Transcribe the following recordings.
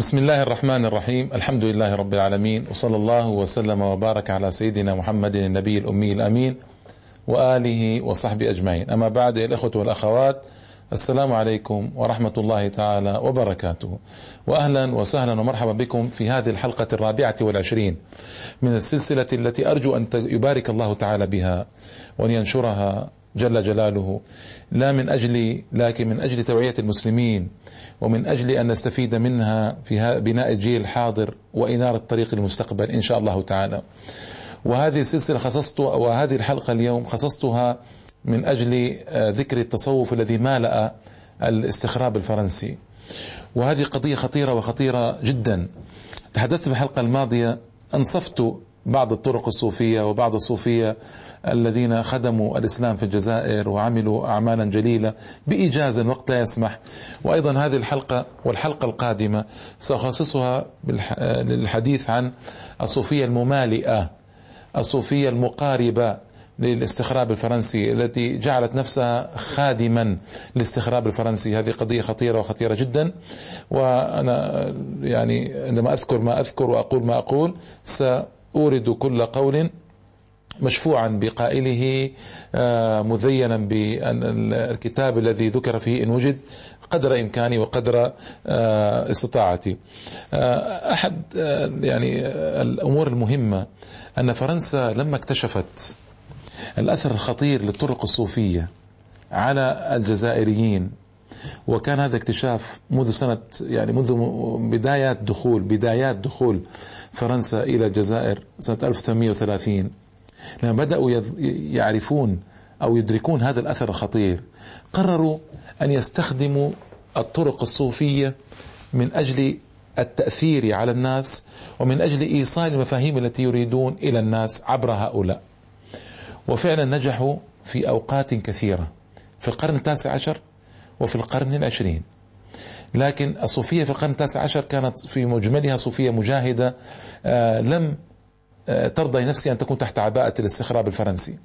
بسم الله الرحمن الرحيم الحمد لله رب العالمين وصلى الله وسلم وبارك على سيدنا محمد النبي الأمي الأمين وآله وصحبه أجمعين أما بعد الأخوة والأخوات السلام عليكم ورحمة الله تعالى وبركاته وأهلا وسهلا ومرحبا بكم في هذه الحلقة الرابعة والعشرين من السلسلة التي أرجو أن يبارك الله تعالى بها وأن ينشرها جل جلاله لا من أجل لكن من أجل توعية المسلمين ومن أجل أن نستفيد منها في بناء الجيل الحاضر وإنارة طريق المستقبل إن شاء الله تعالى. وهذه السلسلة خصصت وهذه الحلقة اليوم خصصتها من أجل آه، ذكر التصوف الذي مالأ الاستخراب الفرنسي. وهذه قضية خطيرة وخطيرة جدا. تحدثت في الحلقة الماضية أنصفت بعض الطرق الصوفية وبعض الصوفية الذين خدموا الإسلام في الجزائر وعملوا أعمالا جليلة بإيجاز وقت لا يسمح. وأيضا هذه الحلقة والحلقة القادمة سأخصصها للحديث عن الصوفية الممالئة الصوفية المقاربة للاستخراب الفرنسي التي جعلت نفسها خادما للاستخراب الفرنسي. هذه قضية خطيرة وخطيرة جدا. وأنا يعني عندما أذكر ما أذكر وأقول ما أقول سأورد كل قول مشفوعا بقائله آه، مزينا بالكتاب الذي ذكر فيه إن وجد قدر إمكاني وقدر آه، استطاعتي. آه، أحد يعني الأمور المهمة أن فرنسا لما اكتشفت الأثر الخطير للطرق الصوفية على الجزائريين وكان هذا اكتشاف منذ سنة يعني منذ بدايات دخول بدايات دخول فرنسا إلى الجزائر سنة 1830 لما بدأوا يعرفون أو يدركون هذا الأثر الخطير قرروا أن يستخدموا الطرق الصوفية من أجل التأثير على الناس ومن أجل إيصال المفاهيم التي يريدون إلى الناس عبر هؤلاء. وفعلا نجحوا في أوقات كثيرة. في القرن التاسع عشر وفي القرن العشرين. لكن الصوفية في القرن التاسع عشر كانت في مجملها صوفية مجاهدة آه لم آه، ترضى نفسها أن تكون تحت عباءة الاستخراب الفرنسي.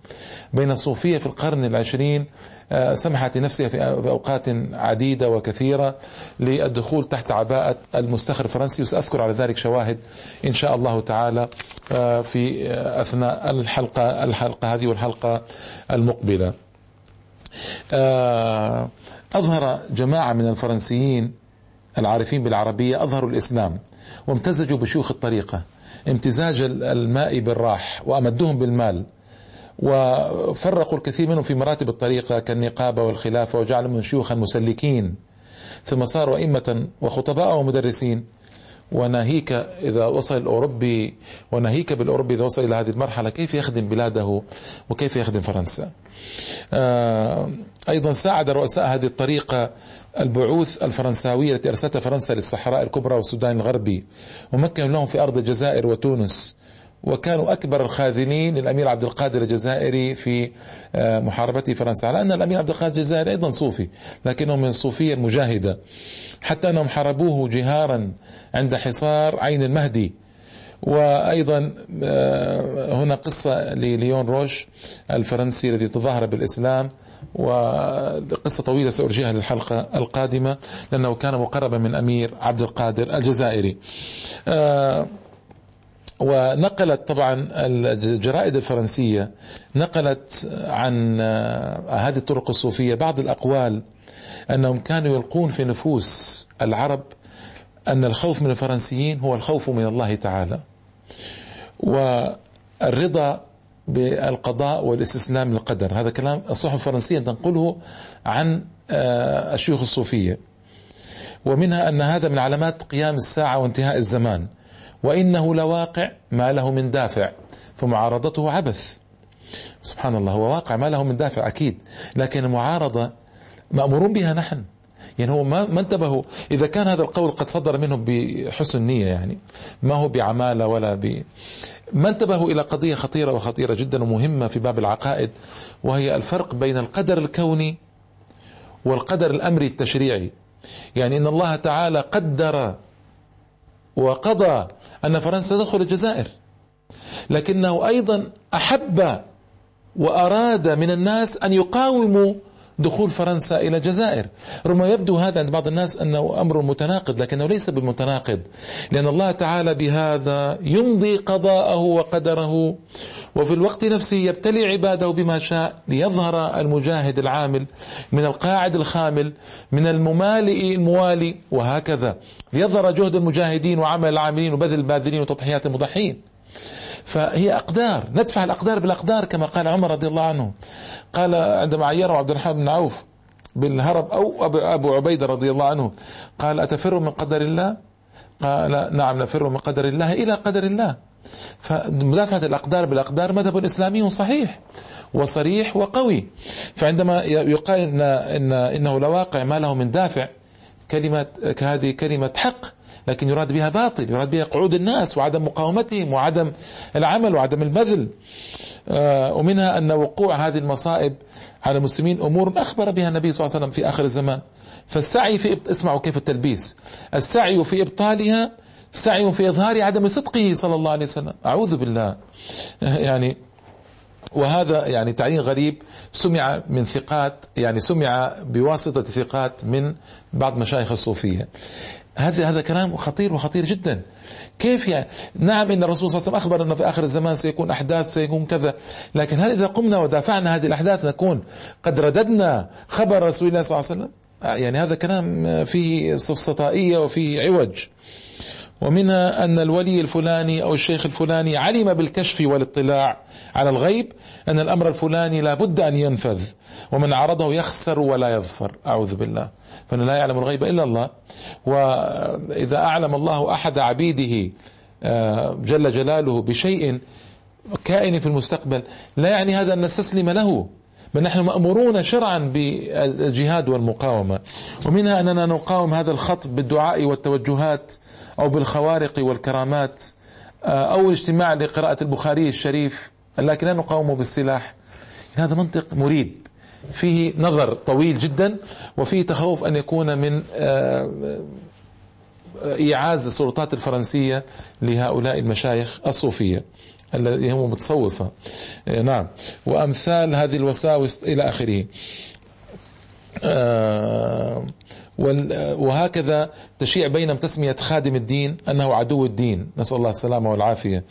بين الصوفية في القرن العشرين آه، سمحت لنفسها في أوقات عديدة وكثيرة للدخول تحت عباءة المستخرب الفرنسي وسأذكر على ذلك شواهد إن شاء الله تعالى في أثناء الحلقة الحلقة هذه والحلقة المقبلة. أظهر جماعة من الفرنسيين العارفين بالعربية أظهروا الإسلام وامتزجوا بشيوخ الطريقة امتزاج الماء بالراح وأمدهم بالمال وفرقوا الكثير منهم في مراتب الطريقة كالنقابة والخلافة وجعلهم شيوخا مسلكين ثم صاروا أئمة وخطباء ومدرسين وناهيك إذا وصل الأوروبي وناهيك بالأوروبي إذا وصل إلى هذه المرحلة كيف يخدم بلاده وكيف يخدم فرنسا؟ آه، أيضا ساعد رؤساء هذه الطريقة البعوث الفرنساوية التي أرسلتها فرنسا للصحراء الكبرى والسودان الغربي ومكنوا لهم في أرض الجزائر وتونس. وكانوا أكبر الخاذلين للأمير عبد القادر الجزائري في آه، محاربة فرنسا. على أن الأمير عبد القادر الجزائري أيضا صوفي لكنه من الصوفية المجاهدة. حتى أنهم حاربوه جهارا عند حصار عين المهدي. وأيضا آه، هنا قصة لليون روش الفرنسي الذي تظاهر بالإسلام. وقصة طويلة سأرجيها للحلقة القادمة لأنه كان مقربا من أمير عبد القادر الجزائري. آه، ونقلت طبعا الجرائد الفرنسية نقلت عن آه، هذه الطرق الصوفية بعض الأقوال أنهم كانوا يلقون في نفوس العرب أن الخوف من الفرنسيين هو الخوف من الله تعالى. والرضا بالقضاء والاستسلام للقدر هذا كلام الصحف الفرنسية تنقله عن آه، الشيوخ الصوفية. ومنها أن هذا من علامات قيام الساعة وانتهاء الزمان. وإنه لواقع ما له من دافع فمعارضته عبث. سبحان الله هو واقع ما له من دافع أكيد لكن المعارضة مأمورون بها نحن. يعني هو ما, ما انتبهوا إذا كان هذا القول قد صدر منهم بحسن نية يعني ما هو بعمالة ولا ب ما انتبهوا إلى قضية خطيرة وخطيرة جدا ومهمة في باب العقائد وهي الفرق بين القدر الكوني والقدر الأمري التشريعي. يعني إن الله تعالى قدر وقضى أن فرنسا تدخل الجزائر. لكنه أيضا أحب وأراد من الناس أن يقاوموا دخول فرنسا إلى الجزائر. ربما يبدو هذا عند بعض الناس أنه أمر متناقض لكنه ليس بالمتناقض لأن الله تعالى بهذا يمضي قضاءه وقدره وفي الوقت نفسه يبتلي عباده بما شاء ليظهر المجاهد العامل من القاعد الخامل من الممالئ الموالي وهكذا. ليظهر جهد المجاهدين وعمل العاملين وبذل الباذلين وتضحيات المضحين. فهي أقدار ندفع الأقدار بالأقدار كما قال عمر رضي الله عنه. قال عندما عيره عبد الرحمن بن عوف بالهرب أو أبو عبيدة رضي الله عنه قال أتفر من قدر الله؟ قال نعم نفر من قدر الله إلى قدر الله. فمدافعة الأقدار بالأقدار مذهب إسلامي صحيح وصريح وقوي. فعندما يقال إن, إن إنه لواقع ما له من دافع كلمة هذه كلمة حق لكن يراد بها باطل يراد بها قعود الناس وعدم مقاومتهم وعدم العمل وعدم البذل آه، ومنها أن وقوع هذه المصائب على المسلمين أمور أخبر بها النبي صلى الله عليه وسلم في آخر الزمان. فالسعي في اسمعوا كيف التلبيس. السعي في إبطالها سعي في إظهار عدم صدقه صلى الله عليه وسلم. أعوذ بالله. يعني وهذا يعني تعليل غريب. سمع من ثقات يعني سمع بواسطة ثقات من بعض مشايخ الصوفية. هذا هذا كلام خطير وخطير جدا. كيف يعني؟ نعم إن الرسول صلى الله عليه وسلم أخبر أنه في آخر الزمان سيكون أحداث سيكون كذا. لكن هل إذا قمنا ودافعنا هذه الأحداث نكون قد رددنا خبر رسول الله صلى الله عليه وسلم؟ يعني هذا كلام فيه سفسطائيه وفيه عوج. ومنها أن الولي الفلاني أو الشيخ الفلاني علم بالكشف والاطلاع على الغيب أن الأمر الفلاني لا بد أن ينفذ ومن عرضه يخسر ولا يظفر. أعوذ بالله. فإنه لا يعلم الغيب إلا الله. وإذا أعلم الله أحد عبيده آه، جل جلاله بشيء كائن في المستقبل لا يعني هذا أن نستسلم له. بل نحن مأمورون شرعا بالجهاد والمقاومة. ومنها أننا نقاوم هذا الخط بالدعاء والتوجهات أو بالخوارق والكرامات آه، أو الاجتماع لقراءة البخاري الشريف لكن لا نقاومه بالسلاح. هذا منطق مريب. فيه نظر طويل جدا وفيه تخوف أن يكون من آه، إيعاز السلطات الفرنسية لهؤلاء المشايخ الصوفية الذي هم متصوفة. آه، نعم. وأمثال هذه الوساوس إلى آخره. وهكذا تشيع بينهم تسمية خادم الدين أنه عدو الدين. نسأل الله السلامة والعافية.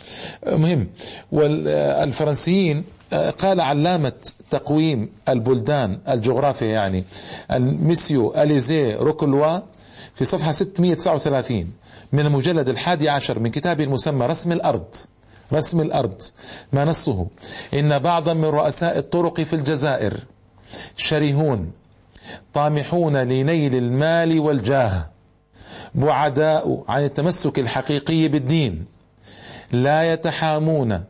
مهم. والفرنسيين قال علامة تقويم البلدان الجغرافيا يعني الميسيو أليزي روكلوا في صفحة 639 من المجلد الحادي عشر من كتابه المسمى رسم الأرض. رسم الأرض. ما نصه؟ إن بعضا من رؤساء الطرق في الجزائر شرهون طامحون لنيل المال والجاه. بعداء عن التمسك الحقيقي بالدين. لا يتحامون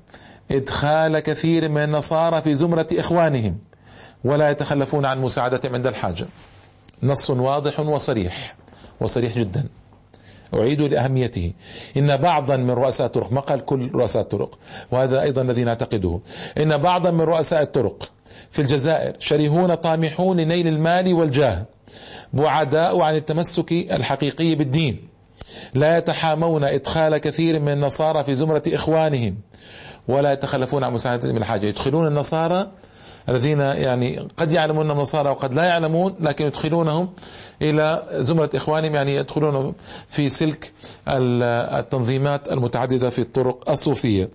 إدخال كثير من النصارى في زمرة إخوانهم ولا يتخلفون عن مساعدتهم عند الحاجة نص واضح وصريح وصريح جدا. أعيد لأهميته. إن بعضا من رؤساء الطرق ما قال كل رؤساء الطرق وهذا أيضا الذي نعتقده. إن بعضا من رؤساء الطرق في الجزائر. شرهون طامحون لنيل المال والجاه. بعداء عن التمسك الحقيقي بالدين. لا يتحامون إدخال كثير من النصارى في زمرة إخوانهم. ولا يتخلفون عن مساعدة من الحاجة يدخلون النصارى الذين يعني قد يعلمون النصارى وقد لا يعلمون لكن يدخلونهم إلى زمرة إخوانهم. يعني يدخلون في سلك التنظيمات المتعددة في الطرق الصوفية.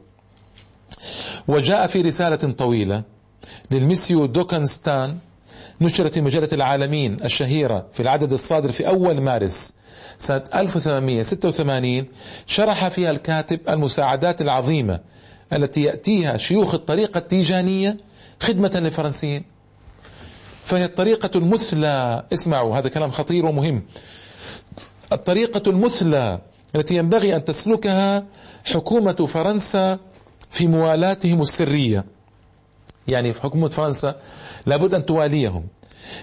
وجاء في رسالة طويلة للميسيو دوكنستان نشرت في مجلة العالمين الشهيرة في العدد الصادر في أول مارس سنة 1886 شرح فيها الكاتب المساعدات العظيمة التي يأتيها شيوخ الطريقة التيجانية خدمة للفرنسيين فهي الطريقة المثلى اسمعوا هذا كلام خطير ومهم. الطريقة المثلى التي ينبغي أن تسلكها حكومة فرنسا في موالاتهم السرية. يعني في حكومة فرنسا لابد أن تواليهم.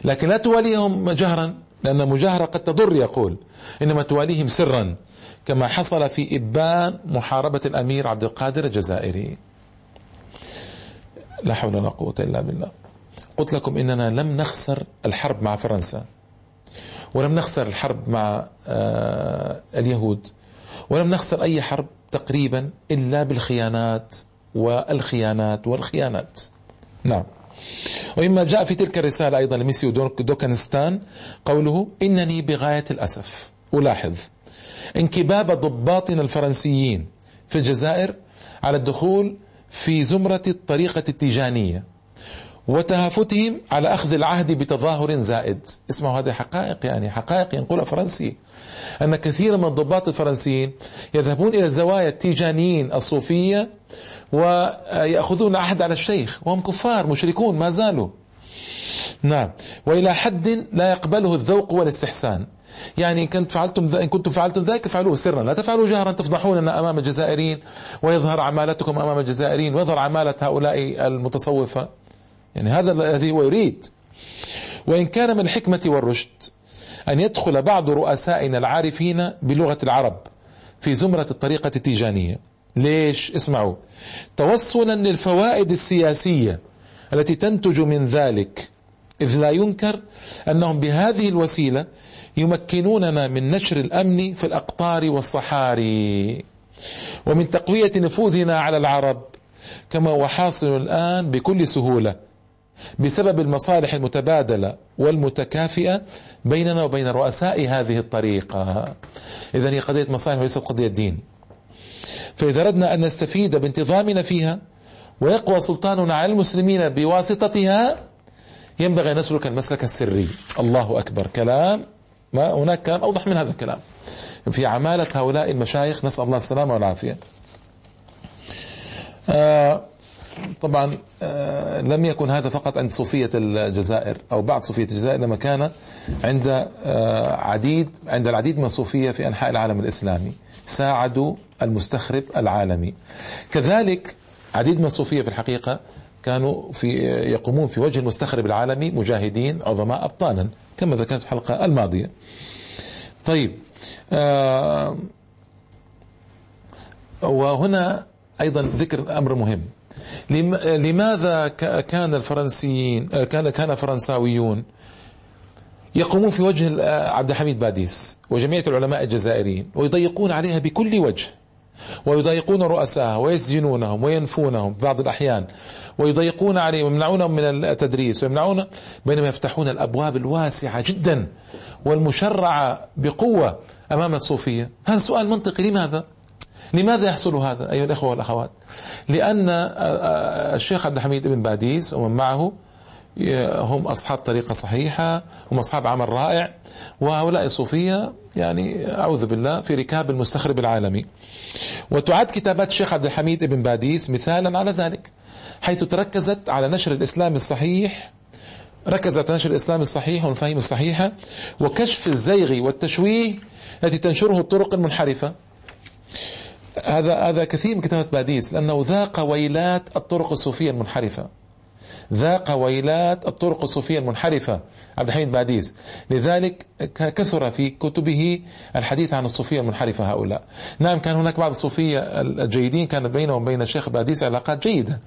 لكن لا تواليهم جهرا لأن المجاهرة قد تضر يقول. إنما تواليهم سرا كما حصل في إبان محاربة الأمير عبد القادر الجزائري. لا حول ولا قوة إلا بالله. قلت لكم إننا لم نخسر الحرب مع فرنسا ولم نخسر الحرب مع آه، اليهود ولم نخسر أي حرب تقريبا إلا بالخيانات والخيانات والخيانات. نعم. ومما جاء في تلك الرسالة أيضا لميسيو دوكنستان قوله إنني بغاية الأسف. ألاحظ انكباب ضباطنا الفرنسيين في الجزائر على الدخول في زمرة الطريقة التيجانية وتهافتهم على أخذ العهد بتظاهر زائد. اسمعوا هذه حقائق يعني حقائق ينقلها فرنسي. أن كثير من الضباط الفرنسيين يذهبون إلى الزوايا التيجانيين الصوفية ويأخذون عهد على الشيخ وهم كفار مشركون ما زالوا. نعم. وإلى حد لا يقبله الذوق والاستحسان يعني إن كنت فعلتم إن كنتم فعلتم ذلك فعلوه سرا. لا تفعلوا جهرا تفضحوننا أمام الجزائريين ويظهر عمالتكم أمام الجزائريين ويظهر عمالة هؤلاء المتصوفة. يعني هذا الذي هو يريد. وإن كان من الحكمة والرشد أن يدخل بعض رؤسائنا العارفين بلغة العرب في زمرة الطريقة التيجانية. ليش؟ اسمعوا. توصلا للفوائد السياسية التي تنتج من ذلك إذ لا ينكر أنهم بهذه الوسيلة يمكنوننا من نشر الأمن في الأقطار والصحاري. ومن تقوية نفوذنا على العرب كما هو حاصل الآن بكل سهولة بسبب المصالح المتبادلة والمتكافئة بيننا وبين رؤساء هذه الطريقة. إذا هي قضية مصالح وليست قضية دين. فإذا أردنا أن نستفيد بانتظامنا فيها ويقوى سلطاننا على المسلمين بواسطتها ينبغي أن نسلك المسلك السري. الله أكبر. كلام ما هناك كلام أوضح من هذا الكلام. في عمالة هؤلاء المشايخ نسأل الله السلامة والعافية. آه طبعا آه لم يكن هذا فقط عند صوفية الجزائر أو بعض صوفية الجزائر إنما كان عند آه عديد عند العديد من الصوفية في أنحاء العالم الإسلامي. ساعدوا المستخرب العالمي. كذلك عديد من الصوفية في الحقيقة كانوا في يقومون في وجه المستخرب العالمي مجاهدين عظماء أبطالا كما ذكرت في الحلقة الماضية. طيب آه وهنا أيضا ذكر أمر مهم. لماذا كان الفرنسيين كان كان فرنساويون يقومون في وجه عبد الحميد باديس وجميع العلماء الجزائريين ويضيقون عليها بكل وجه. ويضايقون رؤساءها ويسجنونهم وينفونهم في بعض الأحيان. ويضيقون عليهم ويمنعونهم من التدريس ويمنعون بينما يفتحون الأبواب الواسعة جدا والمشرعة بقوة أمام الصوفية. هذا سؤال منطقي. لماذا؟ لماذا يحصل هذا أيها الأخوة والأخوات؟ لأن الشيخ عبد الحميد بن باديس ومن معه هم أصحاب طريقة صحيحة هم أصحاب عمل رائع وهؤلاء الصوفية يعني أعوذ بالله في ركاب المستخرب العالمي. وتعد كتابات الشيخ عبد الحميد بن باديس مثالا على ذلك حيث تركزت على نشر الإسلام الصحيح ركزت نشر الإسلام الصحيح والمفاهيم الصحيحة وكشف الزيغ والتشويه التي تنشره الطرق المنحرفة. هذا هذا كثير من كتابات باديس لأنه ذاق ويلات الطرق الصوفية المنحرفة. ذاق ويلات الطرق الصوفية المنحرفة. عبد الحميد باديس لذلك كثر في كتبه الحديث عن الصوفية المنحرفة هؤلاء. نعم كان هناك بعض الصوفية الجيدين كان بينهم وبين الشيخ باديس علاقات جيدة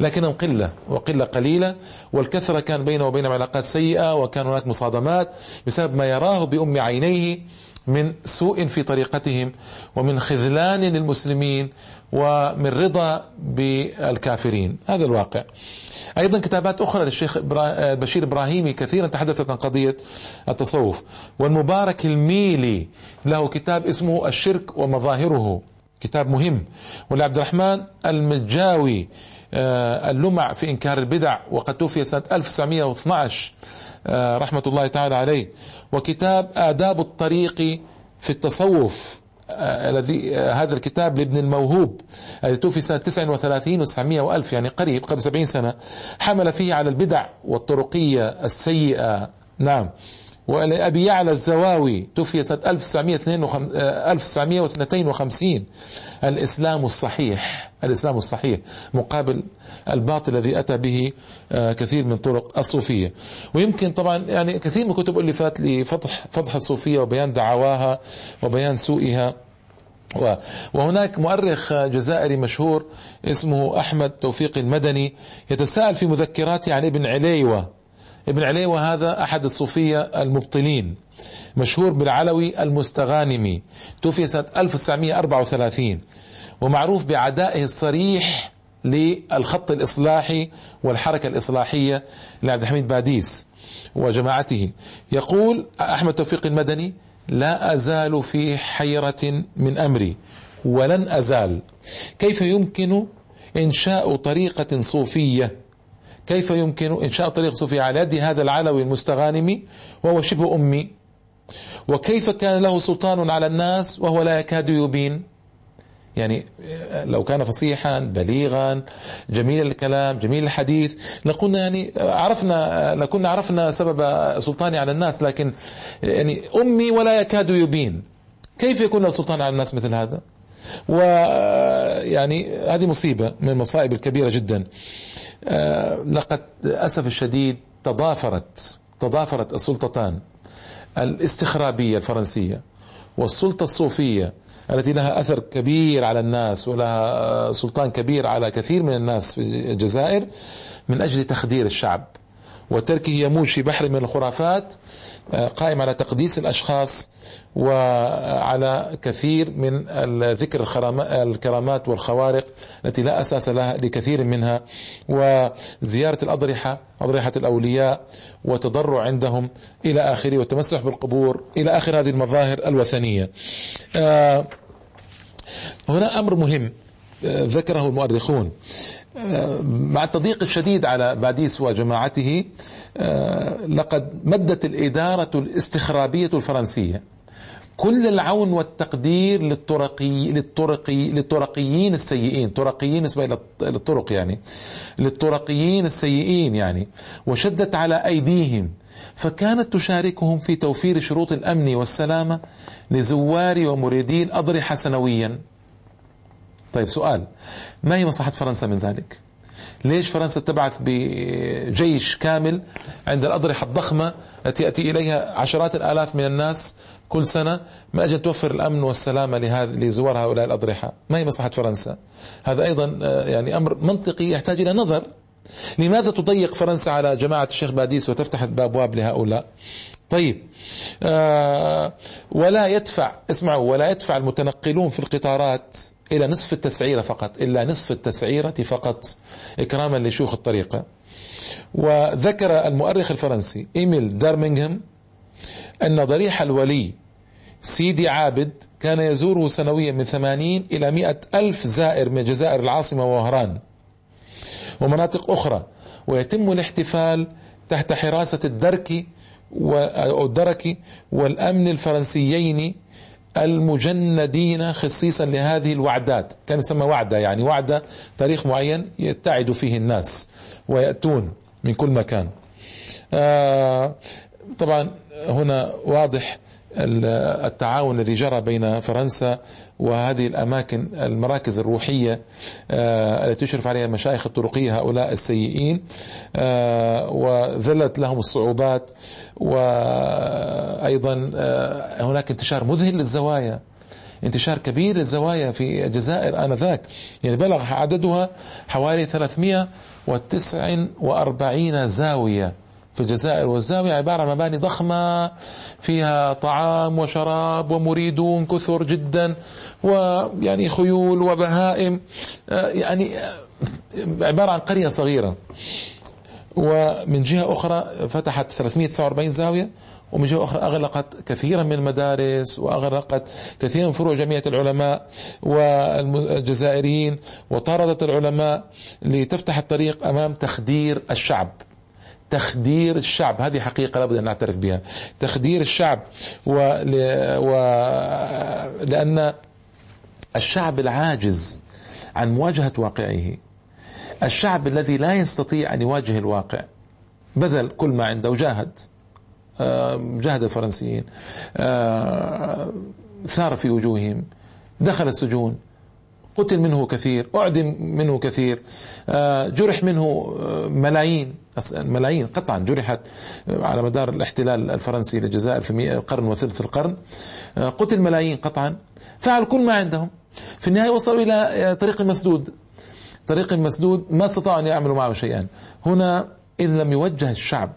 لكنهم قلة وقلة قليلة والكثرة كان بينه وبينهم علاقات سيئة وكان هناك مصادمات بسبب ما يراه بأم عينيه. من سوء في طريقتهم ومن خذلان للمسلمين ومن رضا بالكافرين. هذا الواقع. أيضا كتابات أخرى للشيخ بشير إبراهيمي كثيرا تحدثت عن قضية التصوف. والمبارك الميلي له كتاب اسمه الشرك ومظاهره. كتاب مهم. ولعبد الرحمن المجاوي اللمع في إنكار البدع وقد توفي سنة 1912 رحمة الله تعالى عليه. وكتاب آداب الطريق في التصوف الذي هذا الكتاب لابن الموهوب الذي توفي سنة 39 و900 وألف يعني قريب قبل 70 سنة حمل فيه على البدع والطرقية السيئة. نعم. ولأبي يعلى الزواوي توفي سنة 1952 الإسلام الصحيح الإسلام الصحيح مقابل الباطل الذي أتى به كثير من طرق الصوفية. ويمكن طبعا يعني كثير من الكتب ألفت لفضح فضح الصوفية وبيان دعواها وبيان سوءها وهناك مؤرخ جزائري مشهور اسمه أحمد توفيق المدني يتساءل في مذكراته عن ابن عليوة. ابن عليوة هذا أحد الصوفية المبطلين مشهور بالعلوي المستغانمي توفي سنة 1934 ومعروف بعدائه الصريح للخط الإصلاحي والحركة الإصلاحية لعبد الحميد باديس وجماعته. يقول أحمد توفيق المدني لا أزال في حيرة من أمري ولن أزال. كيف يمكن إنشاء طريقة صوفية كيف يمكن إنشاء طريقة صوفية على يد هذا العلوي المستغانم وهو شبه أمي؟ وكيف كان له سلطان على الناس وهو لا يكاد يبين؟ يعني لو كان فصيحا بليغا جميل الكلام جميل الحديث لقلنا يعني عرفنا لكنا عرفنا سبب سلطاني على الناس لكن يعني أمي ولا يكاد يبين. كيف يكون له سلطان على الناس مثل هذا؟ ويعني هذه مصيبة من المصائب الكبيرة جدا. لقد أسف الشديد تضافرت تضافرت السلطتان الاستخرابية الفرنسية والسلطة الصوفية التي لها أثر كبير على الناس ولها سلطان كبير على كثير من الناس في الجزائر من أجل تخدير الشعب. وتركه يموج في بحر من الخرافات آه، قائم على تقديس الأشخاص وعلى كثير من ذكر الكرامات والخوارق التي لا أساس لها لكثير منها وزيارة الأضرحة أضرحة الأولياء وتضرع عندهم إلى آخره والتمسح بالقبور إلى آخر هذه المظاهر الوثنية. آه، هنا أمر مهم ذكره المؤرخون. مع التضييق الشديد على باديس وجماعته آه، لقد مدت الإدارة الاستخرابية الفرنسية كل العون والتقدير للطرقي للطرقي للطرقيين السيئين. طرقيين نسبة للطرق يعني. للطرقيين السيئين يعني. وشدت على أيديهم. فكانت تشاركهم في توفير شروط الأمن والسلامة لزوار ومريدي الأضرحة سنويا. طيب سؤال. ما هي مصلحة فرنسا من ذلك؟ ليش فرنسا تبعث بجيش كامل عند الأضرحة الضخمة التي يأتي إليها عشرات الآلاف من الناس كل سنة من أجل توفر الأمن والسلامة لزوار هؤلاء الأضرحة؟ ما هي مصلحة فرنسا؟ هذا أيضا آه، يعني أمر منطقي يحتاج إلى نظر. لماذا تضيق فرنسا على جماعة الشيخ باديس وتفتح الأبواب لهؤلاء؟ طيب آه ولا يدفع اسمعوا ولا يدفع المتنقلون في القطارات إلى نصف التسعيرة فقط إلا نصف التسعيرة فقط. إكراما لشيوخ الطريقة. وذكر المؤرخ الفرنسي إيميل دارمينغهام أن ضريح الولي سيدي عابد كان يزوره سنويا من ثمانين إلى مئة ألف زائر من جزائر العاصمة وهران ومناطق أخرى. ويتم الاحتفال تحت حراسة الدرك والدرك والأمن الفرنسيين المجندين خصيصا لهذه الوعدات. كان يسمى وعدة يعني وعدة تاريخ معين يتعد فيه الناس ويأتون من كل مكان. آه طبعا هنا واضح التعاون الذي جرى بين فرنسا وهذه الأماكن المراكز الروحية آه، التي تشرف عليها المشايخ الطرقية هؤلاء السيئين آه، وذلت لهم الصعوبات وأيضا آه، هناك انتشار مذهل للزوايا انتشار كبير للزوايا في الجزائر آنذاك. يعني بلغ عددها حوالي 349 زاوية. في الجزائر والزاوية عبارة عن مباني ضخمة فيها طعام وشراب ومريدون كثر جدا ويعني خيول وبهائم. آه، يعني آه، عبارة عن قرية صغيرة. ومن جهة أخرى فتحت 349 زاوية ومن جهة أخرى أغلقت كثيرا من المدارس وأغلقت كثيرا من فروع جمعية العلماء والجزائريين وطاردت العلماء لتفتح الطريق أمام تخدير الشعب. تخدير الشعب. هذه حقيقة لابد أن نعترف بها. تخدير الشعب و... و... لأن الشعب العاجز عن مواجهة واقعه. الشعب الذي لا يستطيع أن يواجه الواقع. بذل كل ما عنده. وجاهد جاهد الفرنسيين. ثار في وجوههم. دخل السجون. قتل منه كثير أعدم منه كثير آه، جرح منه ملايين ملايين قطعا جرحت على مدار الاحتلال الفرنسي للجزائر في قرن وثلث القرن قتل ملايين قطعا. فعل كل ما عندهم. في النهاية وصلوا إلى طريق مسدود. طريق مسدود ما استطاعوا أن يعملوا معه شيئا. هنا إن لم يوجه الشعب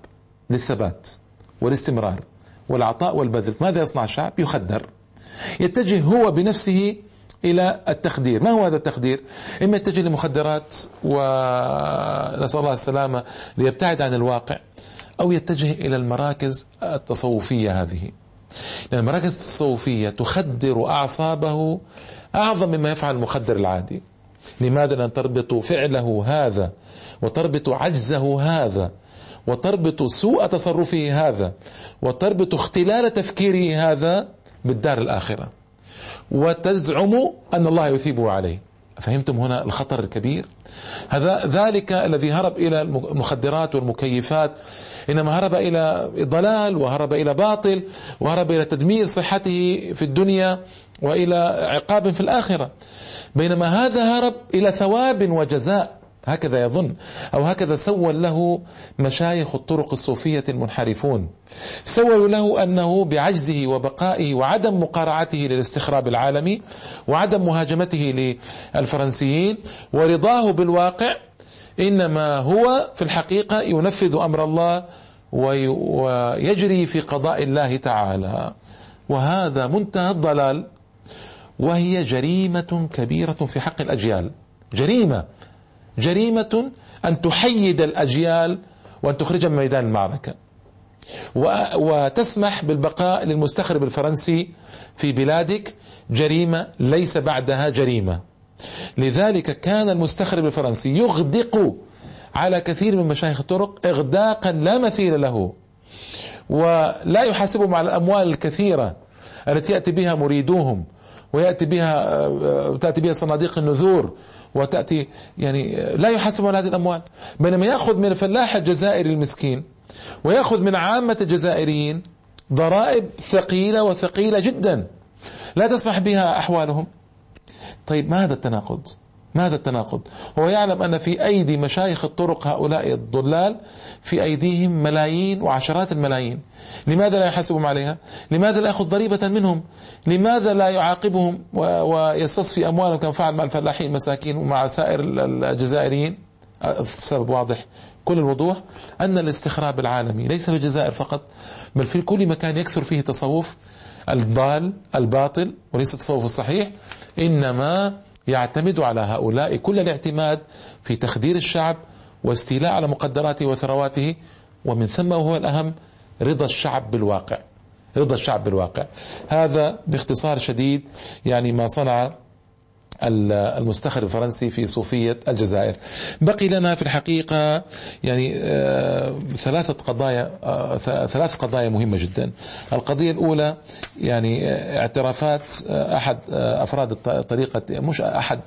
للثبات والاستمرار والعطاء والبذل ماذا يصنع الشعب؟ يخدر. يتجه هو بنفسه إلى التخدير. ما هو هذا التخدير؟ إما يتجه لمخدرات ونسأل الله السلامة ليبتعد عن الواقع أو يتجه إلى المراكز التصوفية هذه. لأن المراكز التصوفية تخدر أعصابه أعظم مما يفعل المخدر العادي. لماذا؟ لأن تربط فعله هذا وتربط عجزه هذا وتربط سوء تصرفه هذا وتربط اختلال تفكيره هذا بالدار الآخرة. وتزعم أن الله يثيبه عليه. فهمتم هنا الخطر الكبير؟ هذا ذلك الذي هرب إلى المخدرات والمكيفات إنما هرب إلى ضلال وهرب إلى باطل وهرب إلى تدمير صحته في الدنيا وإلى عقاب في الآخرة. بينما هذا هرب إلى ثواب وجزاء. هكذا يظن أو هكذا سول له مشايخ الطرق الصوفية المنحرفون. سولوا له أنه بعجزه وبقائه وعدم مقارعته للاستخراب العالمي وعدم مهاجمته للفرنسيين ورضاه بالواقع إنما هو في الحقيقة ينفذ أمر الله ويجري في قضاء الله تعالى. وهذا منتهى الضلال وهي جريمة كبيرة في حق الأجيال. جريمة جريمة أن تحيد الأجيال وأن تخرجها من ميدان المعركة. وتسمح بالبقاء للمستخرب الفرنسي في بلادك جريمة ليس بعدها جريمة. لذلك كان المستخرب الفرنسي يغدق على كثير من مشايخ الطرق إغداقا لا مثيل له. ولا يحاسبهم على الأموال الكثيرة التي يأتي بها مريدوهم ويأتي بها تأتي بها صناديق النذور وتأتي يعني لا يحاسب على هذه الأموال. بينما يأخذ من الفلاح الجزائري المسكين ويأخذ من عامة الجزائريين ضرائب ثقيلة وثقيلة جدا. لا تسمح بها أحوالهم. طيب ما هذا التناقض؟ ما هذا التناقض؟ هو يعلم أن في أيدي مشايخ الطرق هؤلاء الضلال في أيديهم ملايين وعشرات الملايين. لماذا لا يحاسبهم عليها؟ لماذا لا يأخذ ضريبة منهم؟ لماذا لا يعاقبهم ويستصفي أموالهم كما فعل مع الفلاحين المساكين ومع سائر الجزائريين؟ السبب واضح. كل الوضوح أن الاستخراب العالمي ليس في الجزائر فقط بل في كل مكان يكثر فيه تصوف الضال الباطل وليس التصوف الصحيح إنما يعتمد على هؤلاء كل الاعتماد في تخدير الشعب واستيلاء على مقدراته وثرواته ومن ثم وهو الأهم رضا الشعب بالواقع. رضا الشعب بالواقع. هذا باختصار شديد يعني ما صنع المستخرج الفرنسي في صوفية الجزائر. بقي لنا في الحقيقة يعني آه، ثلاثة قضايا آه، ثلاث قضايا مهمة جدا. القضية الأولى يعني آه، اعترافات أحد أفراد الطريقة مش أحد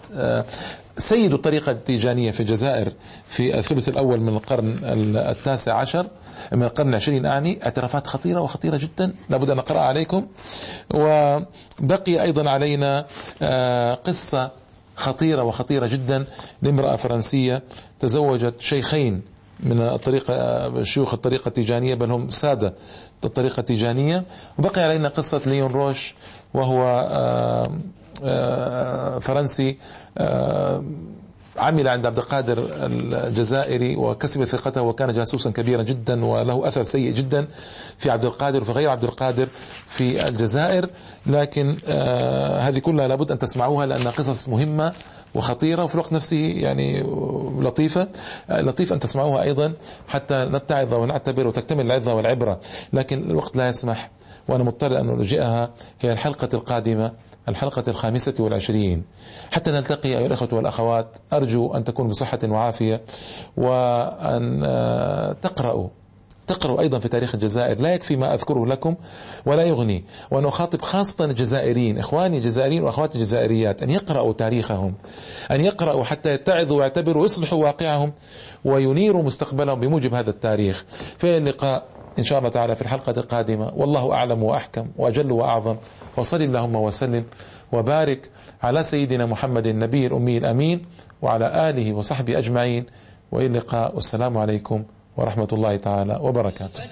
سيد الطريقة التيجانية في الجزائر في الثلث الأول من القرن التاسع عشر من القرن العشرين أعني اعترافات خطيرة وخطيرة جدا لابد أن نقرأ عليكم. وبقي أيضا علينا آه، قصة خطيرة وخطيرة جدا لامرأة فرنسية تزوجت شيخين من الطريقة شيوخ الطريقة التيجانية بل هم سادة الطريقة التيجانية. وبقي علينا قصة ليون روش وهو آه، آه، فرنسي عمل عند عبد القادر الجزائري وكسب ثقته وكان جاسوسا كبيرا جدا وله أثر سيء جدا في عبد القادر وفي غير عبد القادر في الجزائر. لكن آه هذه كلها لابد أن تسمعوها لانها قصص مهمة. وخطيرة وفي الوقت نفسه يعني لطيفة. آه لطيف أن تسمعوها أيضا حتى نتعظ ونعتبر وتكتمل العظة والعبرة لكن الوقت لا يسمح. وأنا مضطر أن ألجئها هي الحلقة القادمة الحلقة الخامسة والعشرين. حتى نلتقي أيها الأخوة والأخوات أرجو أن تكونوا بصحة وعافية وأن آه، تقرأوا تقرأوا أيضا في تاريخ الجزائر. لا يكفي ما أذكره لكم ولا يغني. وأن أخاطب خاصة الجزائريين إخواني الجزائريين وأخواتي الجزائريات أن يقرأوا تاريخهم أن يقرأوا حتى يتعظوا ويعتبروا ويصلحوا واقعهم وينيروا مستقبلهم بموجب هذا التاريخ. في اللقاء إن شاء الله تعالى في الحلقة القادمة. والله أعلم وأحكم وأجل وأعظم. وصل اللهم وسلم وبارك على سيدنا محمد النبي الأمي الأمين وعلى آله وصحبه أجمعين. وإلى اللقاء. والسلام عليكم ورحمة الله تعالى وبركاته.